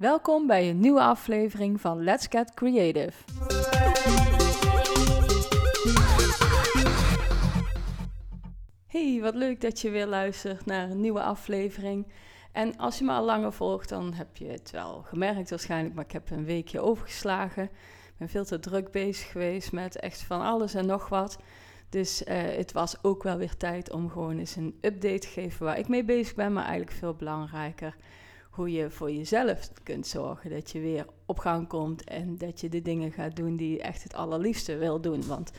Welkom bij een nieuwe aflevering van Let's Get Creative. Hey, wat leuk dat je weer luistert naar een nieuwe aflevering. En als je me al langer volgt, dan heb je het wel gemerkt waarschijnlijk, maar ik heb een weekje overgeslagen. Ik ben veel te druk bezig geweest met echt van alles en nog wat. Dus uh, het was ook wel weer tijd om gewoon eens een update te geven waar ik mee bezig ben, maar eigenlijk veel belangrijker hoe je voor jezelf kunt zorgen dat je weer op gang komt en dat je de dingen gaat doen die je echt het allerliefste wil doen. Want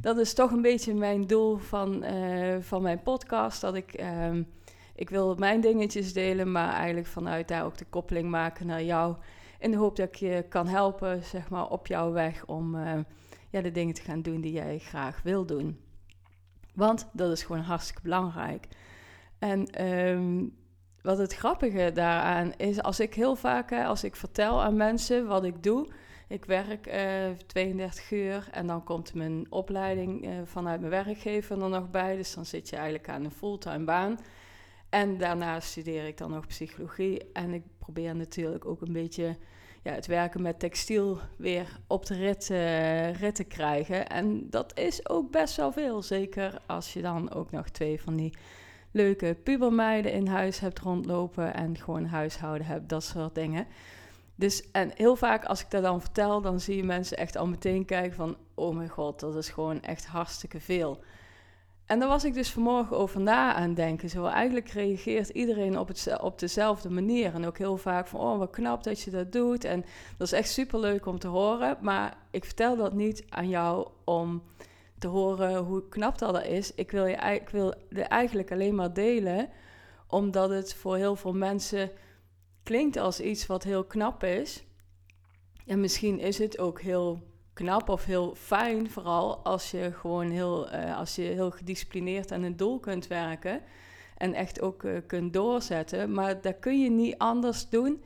dat is toch een beetje mijn doel van, uh, van mijn podcast, dat ik... Uh, ik wil mijn dingetjes delen, maar eigenlijk vanuit daar ook de koppeling maken naar jou. In de hoop dat ik je kan helpen, zeg maar, op jouw weg om uh, ja, de dingen te gaan doen die jij graag wil doen. Want dat is gewoon hartstikke belangrijk. En um, wat het grappige daaraan is, als ik heel vaak, als ik vertel aan mensen wat ik doe, ik werk uh, 32 uur en dan komt mijn opleiding uh, vanuit mijn werkgever er nog bij. Dus dan zit je eigenlijk aan een fulltime baan. En daarna studeer ik dan nog psychologie. En ik probeer natuurlijk ook een beetje ja, het werken met textiel weer op de rit, uh, rit te krijgen. En dat is ook best wel veel. Zeker als je dan ook nog twee van die leuke pubermeiden in huis hebt rondlopen en gewoon huishouden hebt, dat soort dingen. Dus en heel vaak als ik dat dan vertel, dan zie je mensen echt al meteen kijken van, oh mijn god, dat is gewoon echt hartstikke veel. En daar was ik dus vanmorgen over na aan denken. Zo eigenlijk reageert iedereen op, het, op dezelfde manier. En ook heel vaak van, oh wat knap dat je dat doet. En dat is echt super leuk om te horen. Maar ik vertel dat niet aan jou om te horen hoe knap dat is. Ik wil, je, ik wil het eigenlijk alleen maar delen, omdat het voor heel veel mensen klinkt als iets wat heel knap is. En misschien is het ook heel knap of heel fijn, vooral als je gewoon heel, uh, als je heel gedisciplineerd aan een doel kunt werken en echt ook uh, kunt doorzetten. Maar dat kun je niet anders doen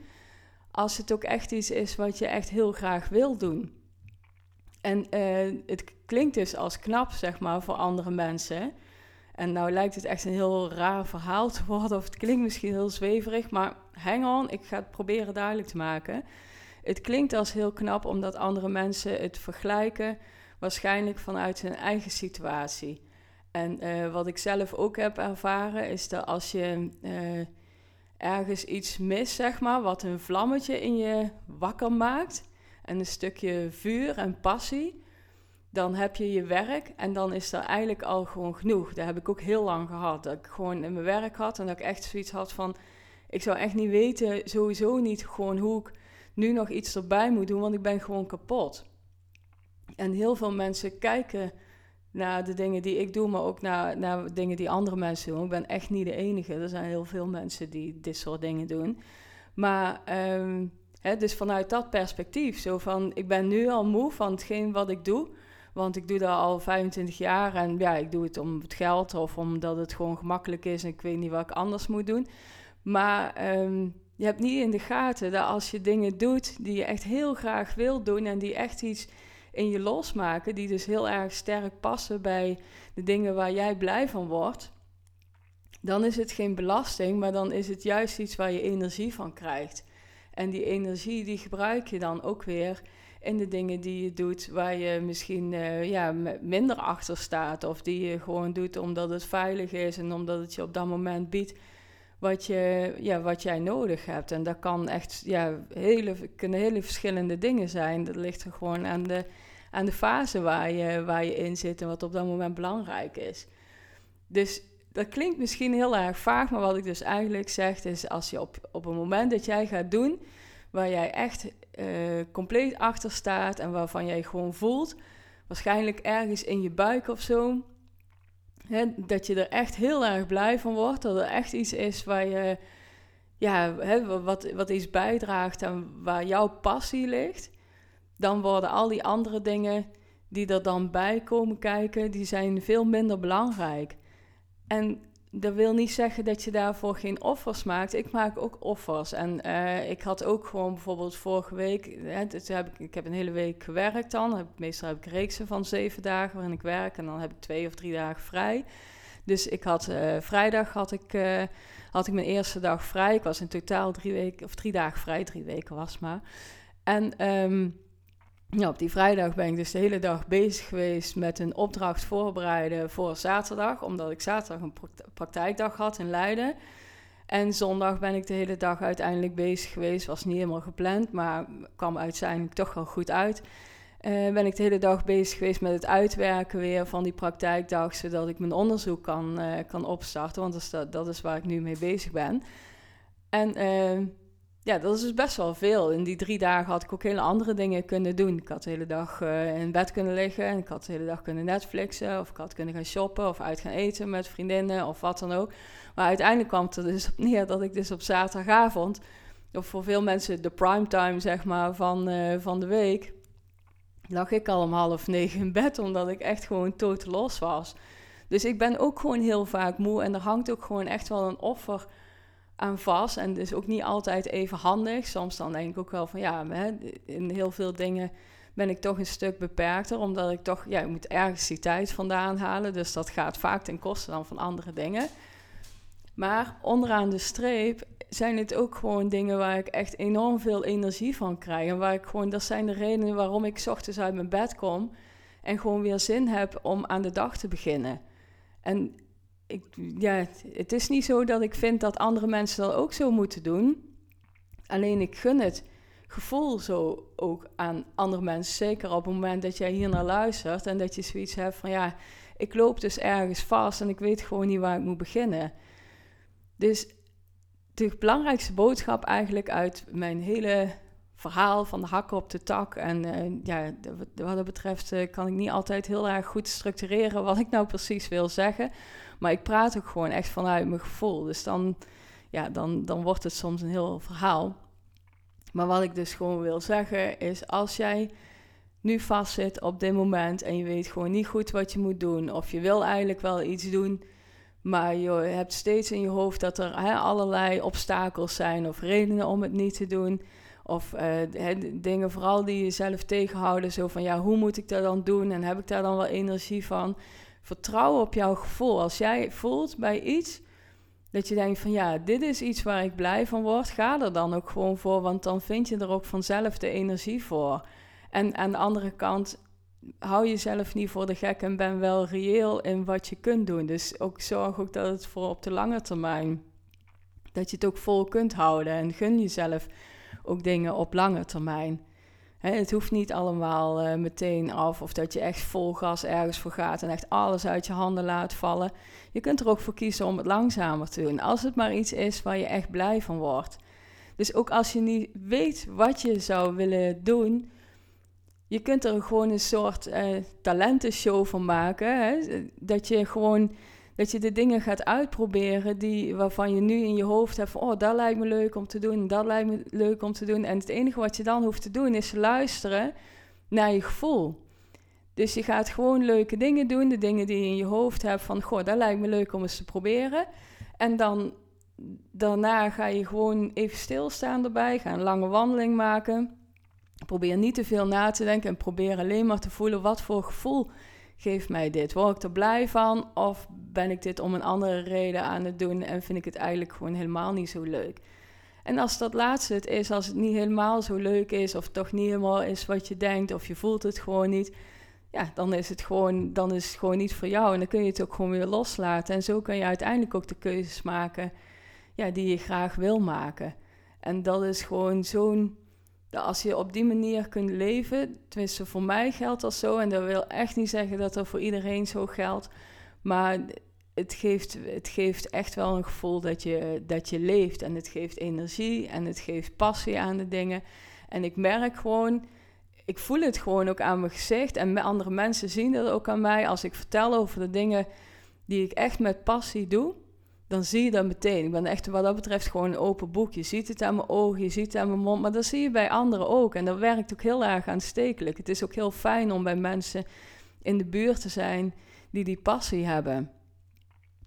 als het ook echt iets is wat je echt heel graag wil doen. En uh, het klinkt dus als knap, zeg maar, voor andere mensen. En nou lijkt het echt een heel raar verhaal te worden, of het klinkt misschien heel zweverig, maar hang on, ik ga het proberen duidelijk te maken. Het klinkt als heel knap omdat andere mensen het vergelijken, waarschijnlijk vanuit hun eigen situatie. En uh, wat ik zelf ook heb ervaren, is dat als je uh, ergens iets mist, zeg maar, wat een vlammetje in je wakker maakt, en een stukje vuur en passie, dan heb je je werk en dan is er eigenlijk al gewoon genoeg. Dat heb ik ook heel lang gehad. Dat ik gewoon in mijn werk had en dat ik echt zoiets had van... Ik zou echt niet weten, sowieso niet gewoon hoe ik nu nog iets erbij moet doen, want ik ben gewoon kapot. En heel veel mensen kijken naar de dingen die ik doe, maar ook naar, naar dingen die andere mensen doen. Ik ben echt niet de enige. Er zijn heel veel mensen die dit soort dingen doen. Maar um, dus vanuit dat perspectief, zo van ik ben nu al moe van hetgeen wat ik doe. Want ik doe dat al 25 jaar en ja, ik doe het om het geld of omdat het gewoon gemakkelijk is en ik weet niet wat ik anders moet doen. Maar um, je hebt niet in de gaten dat als je dingen doet die je echt heel graag wil doen en die echt iets in je losmaken, die dus heel erg sterk passen bij de dingen waar jij blij van wordt, dan is het geen belasting, maar dan is het juist iets waar je energie van krijgt. En die energie die gebruik je dan ook weer in de dingen die je doet waar je misschien uh, ja, minder achter staat. Of die je gewoon doet omdat het veilig is en omdat het je op dat moment biedt wat, je, ja, wat jij nodig hebt. En dat kan echt ja, hele, kunnen hele verschillende dingen zijn. Dat ligt er gewoon aan de, aan de fase waar je, waar je in zit en wat op dat moment belangrijk is. Dus dat klinkt misschien heel erg vaag, maar wat ik dus eigenlijk zeg is als je op, op een moment dat jij gaat doen waar jij echt uh, compleet achter staat en waarvan jij gewoon voelt, waarschijnlijk ergens in je buik of zo, hè, dat je er echt heel erg blij van wordt, dat er echt iets is waar je, ja, hè, wat, wat iets bijdraagt en waar jouw passie ligt, dan worden al die andere dingen die er dan bij komen kijken, die zijn veel minder belangrijk. En dat wil niet zeggen dat je daarvoor geen offers maakt. Ik maak ook offers. En uh, ik had ook gewoon bijvoorbeeld vorige week... Hè, heb ik, heb een hele week gewerkt dan. Heb, meestal heb ik reeksen van zeven dagen waarin ik werk. En dan heb ik twee of drie dagen vrij. Dus ik had uh, vrijdag had ik, uh, had ik mijn eerste dag vrij. Ik was in totaal drie weken of drie dagen vrij, drie weken was maar. En um, ja, op die vrijdag ben ik dus de hele dag bezig geweest met een opdracht voorbereiden voor zaterdag, omdat ik zaterdag een praktijkdag had in Leiden. En zondag ben ik de hele dag uiteindelijk bezig geweest. Was niet helemaal gepland, maar kwam uiteindelijk toch wel goed uit. Uh, ben ik de hele dag bezig geweest met het uitwerken weer van die praktijkdag, zodat ik mijn onderzoek kan, uh, kan opstarten. Want dat is, dat, is waar ik nu mee bezig ben. En uh, ja, dat is dus best wel veel. In die drie dagen had ik ook hele andere dingen kunnen doen. Ik had de hele dag in bed kunnen liggen en ik had de hele dag kunnen Netflixen. Of ik had kunnen gaan shoppen of uit gaan eten met vriendinnen of wat dan ook. Maar uiteindelijk kwam het er dus op neer dat ik dus op zaterdagavond, of voor veel mensen de primetime zeg maar van, van de week lag ik al om half negen in bed, omdat ik echt gewoon tot los was. Dus ik ben ook gewoon heel vaak moe en er hangt ook gewoon echt wel een offer aan vast. En is ook niet altijd even handig. Soms dan denk ik ook wel van ja, in heel veel dingen ben ik toch een stuk beperkter, omdat ik toch, ja, ik moet ergens die tijd vandaan halen. Dus dat gaat vaak ten koste dan van andere dingen. Maar onderaan de streep zijn het ook gewoon dingen waar ik echt enorm veel energie van krijg. En waar ik gewoon, dat zijn de redenen waarom ik ochtends uit mijn bed kom en gewoon weer zin heb om aan de dag te beginnen. En ik, ja, het is niet zo dat ik vind dat andere mensen dat ook zo moeten doen. Alleen ik gun het gevoel zo ook aan andere mensen. Zeker op het moment dat jij hier naar luistert en dat je zoiets hebt van ja, ik loop dus ergens vast en ik weet gewoon niet waar ik moet beginnen. Dus de belangrijkste boodschap eigenlijk uit mijn hele verhaal van de hakken op de tak. En uh, ja, wat dat betreft uh, kan ik niet altijd heel erg goed structureren wat ik nou precies wil zeggen. Maar ik praat ook gewoon echt vanuit mijn gevoel. Dus dan, ja, dan, dan wordt het soms een heel verhaal. Maar wat ik dus gewoon wil zeggen is, als jij nu vastzit op dit moment en je weet gewoon niet goed wat je moet doen, of je wil eigenlijk wel iets doen maar je hebt steeds in je hoofd dat er allerlei obstakels zijn of redenen om het niet te doen. Of uh, dingen vooral die jezelf tegenhouden. Zo van ja, hoe moet ik dat dan doen? En heb ik daar dan wel energie van? Vertrouw op jouw gevoel. Als jij voelt bij iets dat je denkt van ja, dit is iets waar ik blij van word, ga er dan ook gewoon voor. Want dan vind je er ook vanzelf de energie voor. En aan de andere kant, hou jezelf niet voor de gek en ben wel reëel in wat je kunt doen. Dus ook zorg ook dat het voor op de lange termijn, dat je het ook vol kunt houden en gun jezelf ook dingen op lange termijn. het hoeft niet allemaal uh, meteen af of dat je echt vol gas ergens voor gaat en echt alles uit je handen laat vallen. Je kunt er ook voor kiezen om het langzamer te doen, als het maar iets is waar je echt blij van wordt. Dus ook als je niet weet wat je zou willen doen, je kunt er gewoon een soort uh, talentenshow van maken. Hè? Dat je gewoon dat je de dingen gaat uitproberen die, waarvan je nu in je hoofd hebt van... oh, dat lijkt me leuk om te doen, dat lijkt me leuk om te doen. En het enige wat je dan hoeft te doen is luisteren naar je gevoel. Dus je gaat gewoon leuke dingen doen, de dingen die je in je hoofd hebt van... goh, dat lijkt me leuk om eens te proberen. En dan daarna ga je gewoon even stilstaan erbij, ga een lange wandeling maken... Probeer niet te veel na te denken en probeer alleen maar te voelen wat voor gevoel geeft mij dit. Word ik er blij van of ben ik dit om een andere reden aan het doen en vind ik het eigenlijk gewoon helemaal niet zo leuk? En als dat laatste het is, als het niet helemaal zo leuk is of toch niet helemaal is wat je denkt of je voelt het gewoon niet, ja, dan is het gewoon, dan is het gewoon niet voor jou en dan kun je het ook gewoon weer loslaten. En zo kun je uiteindelijk ook de keuzes maken ja, die je graag wil maken. En dat is gewoon zo'n als je op die manier kunt leven, tenminste voor mij geldt dat zo, en dat wil echt niet zeggen dat dat voor iedereen zo geldt, maar het geeft, het geeft echt wel een gevoel dat je, dat je leeft en het geeft energie en het geeft passie aan de dingen. En ik merk gewoon, ik voel het gewoon ook aan mijn gezicht en andere mensen zien dat ook aan mij als ik vertel over de dingen die ik echt met passie doe dan zie je dat meteen. Ik ben echt wat dat betreft gewoon een open boek. Je ziet het aan mijn ogen, je ziet het aan mijn mond, maar dat zie je bij anderen ook. En dat werkt ook heel erg aanstekelijk. Het is ook heel fijn om bij mensen in de buurt te zijn die die passie hebben.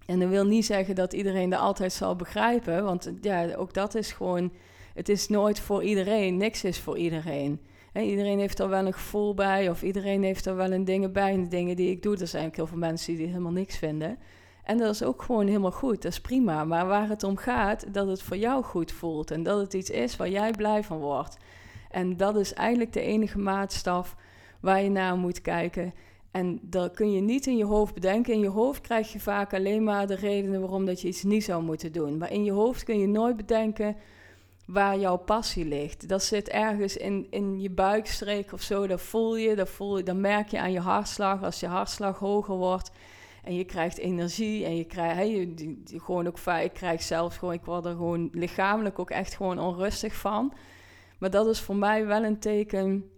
En dat wil niet zeggen dat iedereen dat altijd zal begrijpen, want ja, ook dat is gewoon, het is nooit voor iedereen, niks is voor iedereen. iedereen heeft er wel een gevoel bij, of iedereen heeft er wel een dingen bij. En de dingen die ik doe, er zijn ook heel veel mensen die helemaal niks vinden. En dat is ook gewoon helemaal goed, dat is prima. Maar waar het om gaat, dat het voor jou goed voelt en dat het iets is waar jij blij van wordt. En dat is eigenlijk de enige maatstaf waar je naar moet kijken. En dat kun je niet in je hoofd bedenken. In je hoofd krijg je vaak alleen maar de redenen waarom dat je iets niet zou moeten doen. Maar in je hoofd kun je nooit bedenken waar jouw passie ligt. Dat zit ergens in, in je buikstreek of zo. Dat voel je, dat voel je, dat merk je aan je hartslag. Als je hartslag hoger wordt en je krijgt energie en je krijgt, hey, je, die, gewoon ook ik krijg zelfs gewoon, ik word er gewoon lichamelijk ook echt gewoon onrustig van. Maar dat is voor mij wel een teken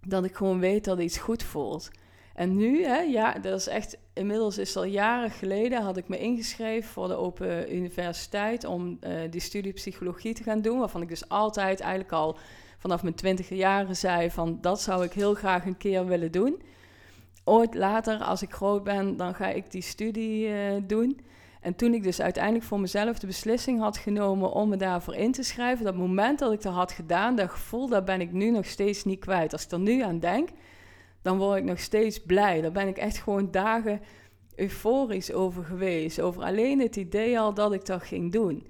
dat ik gewoon weet dat iets goed voelt. En nu, hè, ja, dat is echt, inmiddels is al jaren geleden, had ik me ingeschreven voor de Open Universiteit om uh, die studie psychologie te gaan doen. Waarvan ik dus altijd eigenlijk al vanaf mijn twintige jaren zei van dat zou ik heel graag een keer willen doen. Ooit later, als ik groot ben, dan ga ik die studie uh, doen. En toen ik dus uiteindelijk voor mezelf de beslissing had genomen om me daarvoor in te schrijven, dat moment dat ik dat had gedaan, dat gevoel, daar ben ik nu nog steeds niet kwijt. Als ik er nu aan denk, dan word ik nog steeds blij. Daar ben ik echt gewoon dagen euforisch over geweest. Over alleen het idee al dat ik dat ging doen.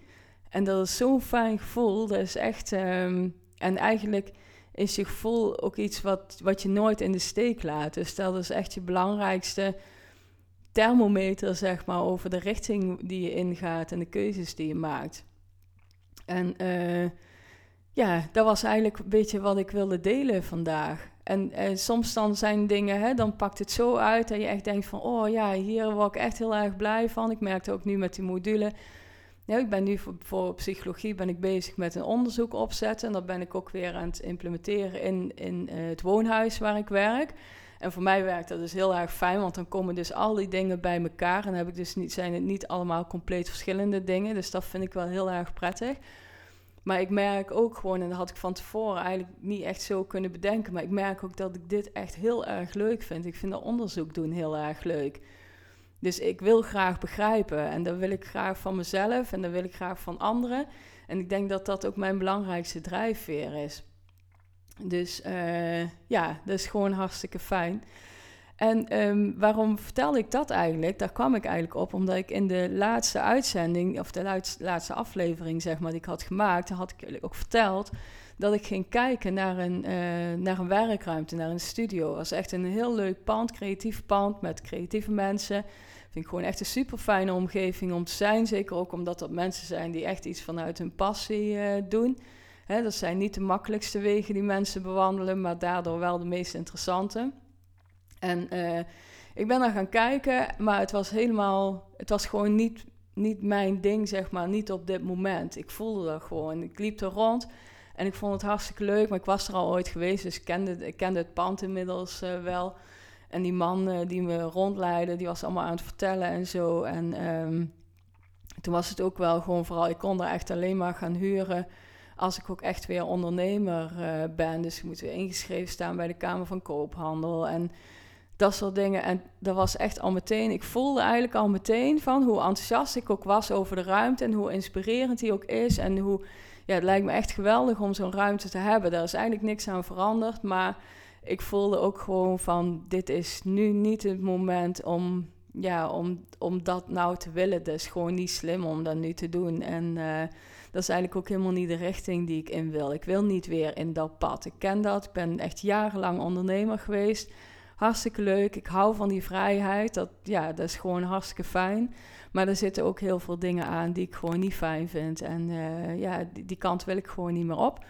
En dat is zo'n fijn gevoel. Dat is echt. Um, en eigenlijk is je gevoel ook iets wat, wat je nooit in de steek laat. Dus dat is echt je belangrijkste thermometer, zeg maar, over de richting die je ingaat en de keuzes die je maakt. En uh, ja, dat was eigenlijk een beetje wat ik wilde delen vandaag. En, en soms dan zijn dingen, hè, dan pakt het zo uit dat je echt denkt van, oh ja, hier word ik echt heel erg blij van. Ik merkte ook nu met die module. Ja, ik ben nu voor, psychologie ben ik bezig met een onderzoek opzetten. En dat ben ik ook weer aan het implementeren in, in uh, het woonhuis waar ik werk. En voor mij werkt dat dus heel erg fijn, want dan komen dus al die dingen bij elkaar. En heb ik dus niet, zijn het niet allemaal compleet verschillende dingen. Dus dat vind ik wel heel erg prettig. Maar ik merk ook gewoon, en dat had ik van tevoren eigenlijk niet echt zo kunnen bedenken. Maar ik merk ook dat ik dit echt heel erg leuk vind. Ik vind dat onderzoek doen heel erg leuk. Dus ik wil graag begrijpen. En dat wil ik graag van mezelf en dat wil ik graag van anderen. En ik denk dat dat ook mijn belangrijkste drijfveer is. Dus uh, ja, dat is gewoon hartstikke fijn. En um, waarom vertelde ik dat eigenlijk? Daar kwam ik eigenlijk op omdat ik in de laatste uitzending, of de laatste aflevering zeg maar, die ik had gemaakt, had ik ook verteld dat ik ging kijken naar een, uh, naar een werkruimte, naar een studio. Het was echt een heel leuk pand, creatief pand met creatieve mensen. Vind ik gewoon echt een super fijne omgeving om te zijn. Zeker ook omdat dat mensen zijn die echt iets vanuit hun passie uh, doen. Dat zijn niet de makkelijkste wegen die mensen bewandelen, maar daardoor wel de meest interessante. En uh, ik ben daar gaan kijken, maar het was helemaal, het was gewoon niet, niet mijn ding, zeg maar, niet op dit moment. Ik voelde dat gewoon. Ik liep er rond en ik vond het hartstikke leuk, maar ik was er al ooit geweest, dus ik kende, ik kende het pand inmiddels uh, wel. En die man uh, die me rondleidde, die was allemaal aan het vertellen en zo. En um, toen was het ook wel gewoon vooral, ik kon er echt alleen maar gaan huren als ik ook echt weer ondernemer ben. Dus ik moet weer ingeschreven staan bij de Kamer van Koophandel en dat soort dingen. En dat was echt al meteen, ik voelde eigenlijk al meteen van hoe enthousiast ik ook was over de ruimte en hoe inspirerend die ook is. En hoe, ja, het lijkt me echt geweldig om zo'n ruimte te hebben. Daar is eigenlijk niks aan veranderd, maar ik voelde ook gewoon van, dit is nu niet het moment om, ja, om, om dat nou te willen. Is gewoon niet slim om dat nu te doen. En uh, dat is eigenlijk ook helemaal niet de richting die ik in wil. Ik wil niet weer in dat pad. Ik ken dat. Ik ben echt jarenlang ondernemer geweest hartstikke leuk. Ik hou van die vrijheid. Dat, ja, dat is gewoon hartstikke fijn. Maar er zitten ook heel veel dingen aan die ik gewoon niet fijn vind. En uh, ja, die, kant wil ik gewoon niet meer op.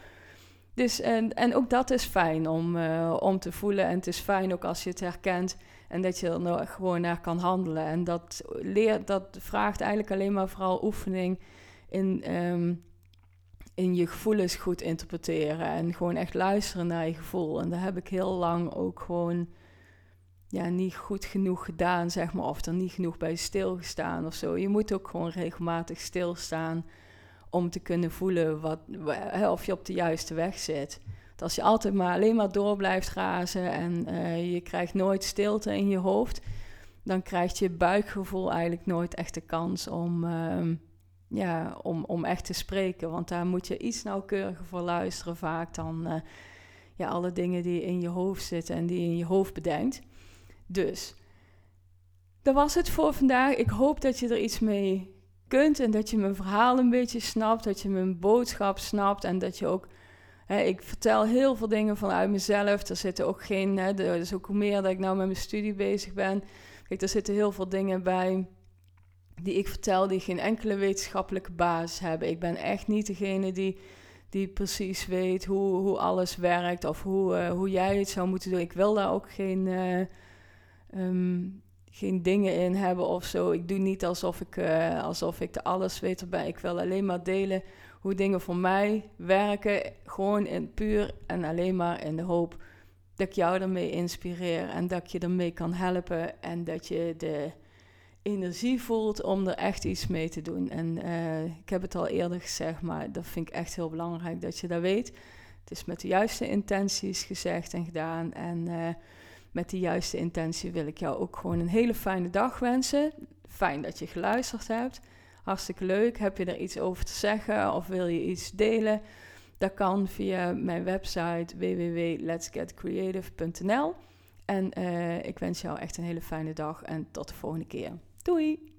Dus, en, en ook dat is fijn om, uh, om te voelen. En het is fijn ook als je het herkent en dat je er nou gewoon naar kan handelen. En dat, leert, dat vraagt eigenlijk alleen maar vooral oefening in, um, in je gevoelens goed interpreteren. En gewoon echt luisteren naar je gevoel. En daar heb ik heel lang ook gewoon ja, niet goed genoeg gedaan, zeg maar, of er niet genoeg bij stilgestaan of zo. Je moet ook gewoon regelmatig stilstaan om te kunnen voelen wat, of je op de juiste weg zit. Als je altijd maar alleen maar door blijft razen en uh, je krijgt nooit stilte in je hoofd, dan krijgt je buikgevoel eigenlijk nooit echt de kans om, uh, ja, om, om echt te spreken. Want daar moet je iets nauwkeuriger voor luisteren vaak dan uh, ja, alle dingen die in je hoofd zitten en die je in je hoofd bedenkt. Dus dat was het voor vandaag. Ik hoop dat je er iets mee kunt en dat je mijn verhaal een beetje snapt, dat je mijn boodschap snapt en dat je ook. Ik vertel heel veel dingen vanuit mezelf. Er zitten ook geen. Hè, dus ook meer dat ik nou met mijn studie bezig ben. Kijk, er zitten heel veel dingen bij die ik vertel die geen enkele wetenschappelijke basis hebben. Ik ben echt niet degene die, die precies weet hoe, hoe alles werkt of hoe, uh, hoe jij het zou moeten doen. Ik wil daar ook geen. Uh, um, geen dingen in hebben of zo. Ik doe niet alsof ik, uh, alsof ik de alles weet erbij. Ik wil alleen maar delen hoe dingen voor mij werken. Gewoon in puur en alleen maar in de hoop dat ik jou ermee inspireer en dat ik je ermee kan helpen en dat je de energie voelt om er echt iets mee te doen. En uh, ik heb het al eerder gezegd, maar dat vind ik echt heel belangrijk dat je dat weet. Het is met de juiste intenties gezegd en gedaan. En uh, met die juiste intentie wil ik jou ook gewoon een hele fijne dag wensen. Fijn dat je geluisterd hebt. Hartstikke leuk. Heb je er iets over te zeggen of wil je iets delen? Dat kan via mijn website www.letsgetcreative.nl. En uh, ik wens jou echt een hele fijne dag en tot de volgende keer. Doei!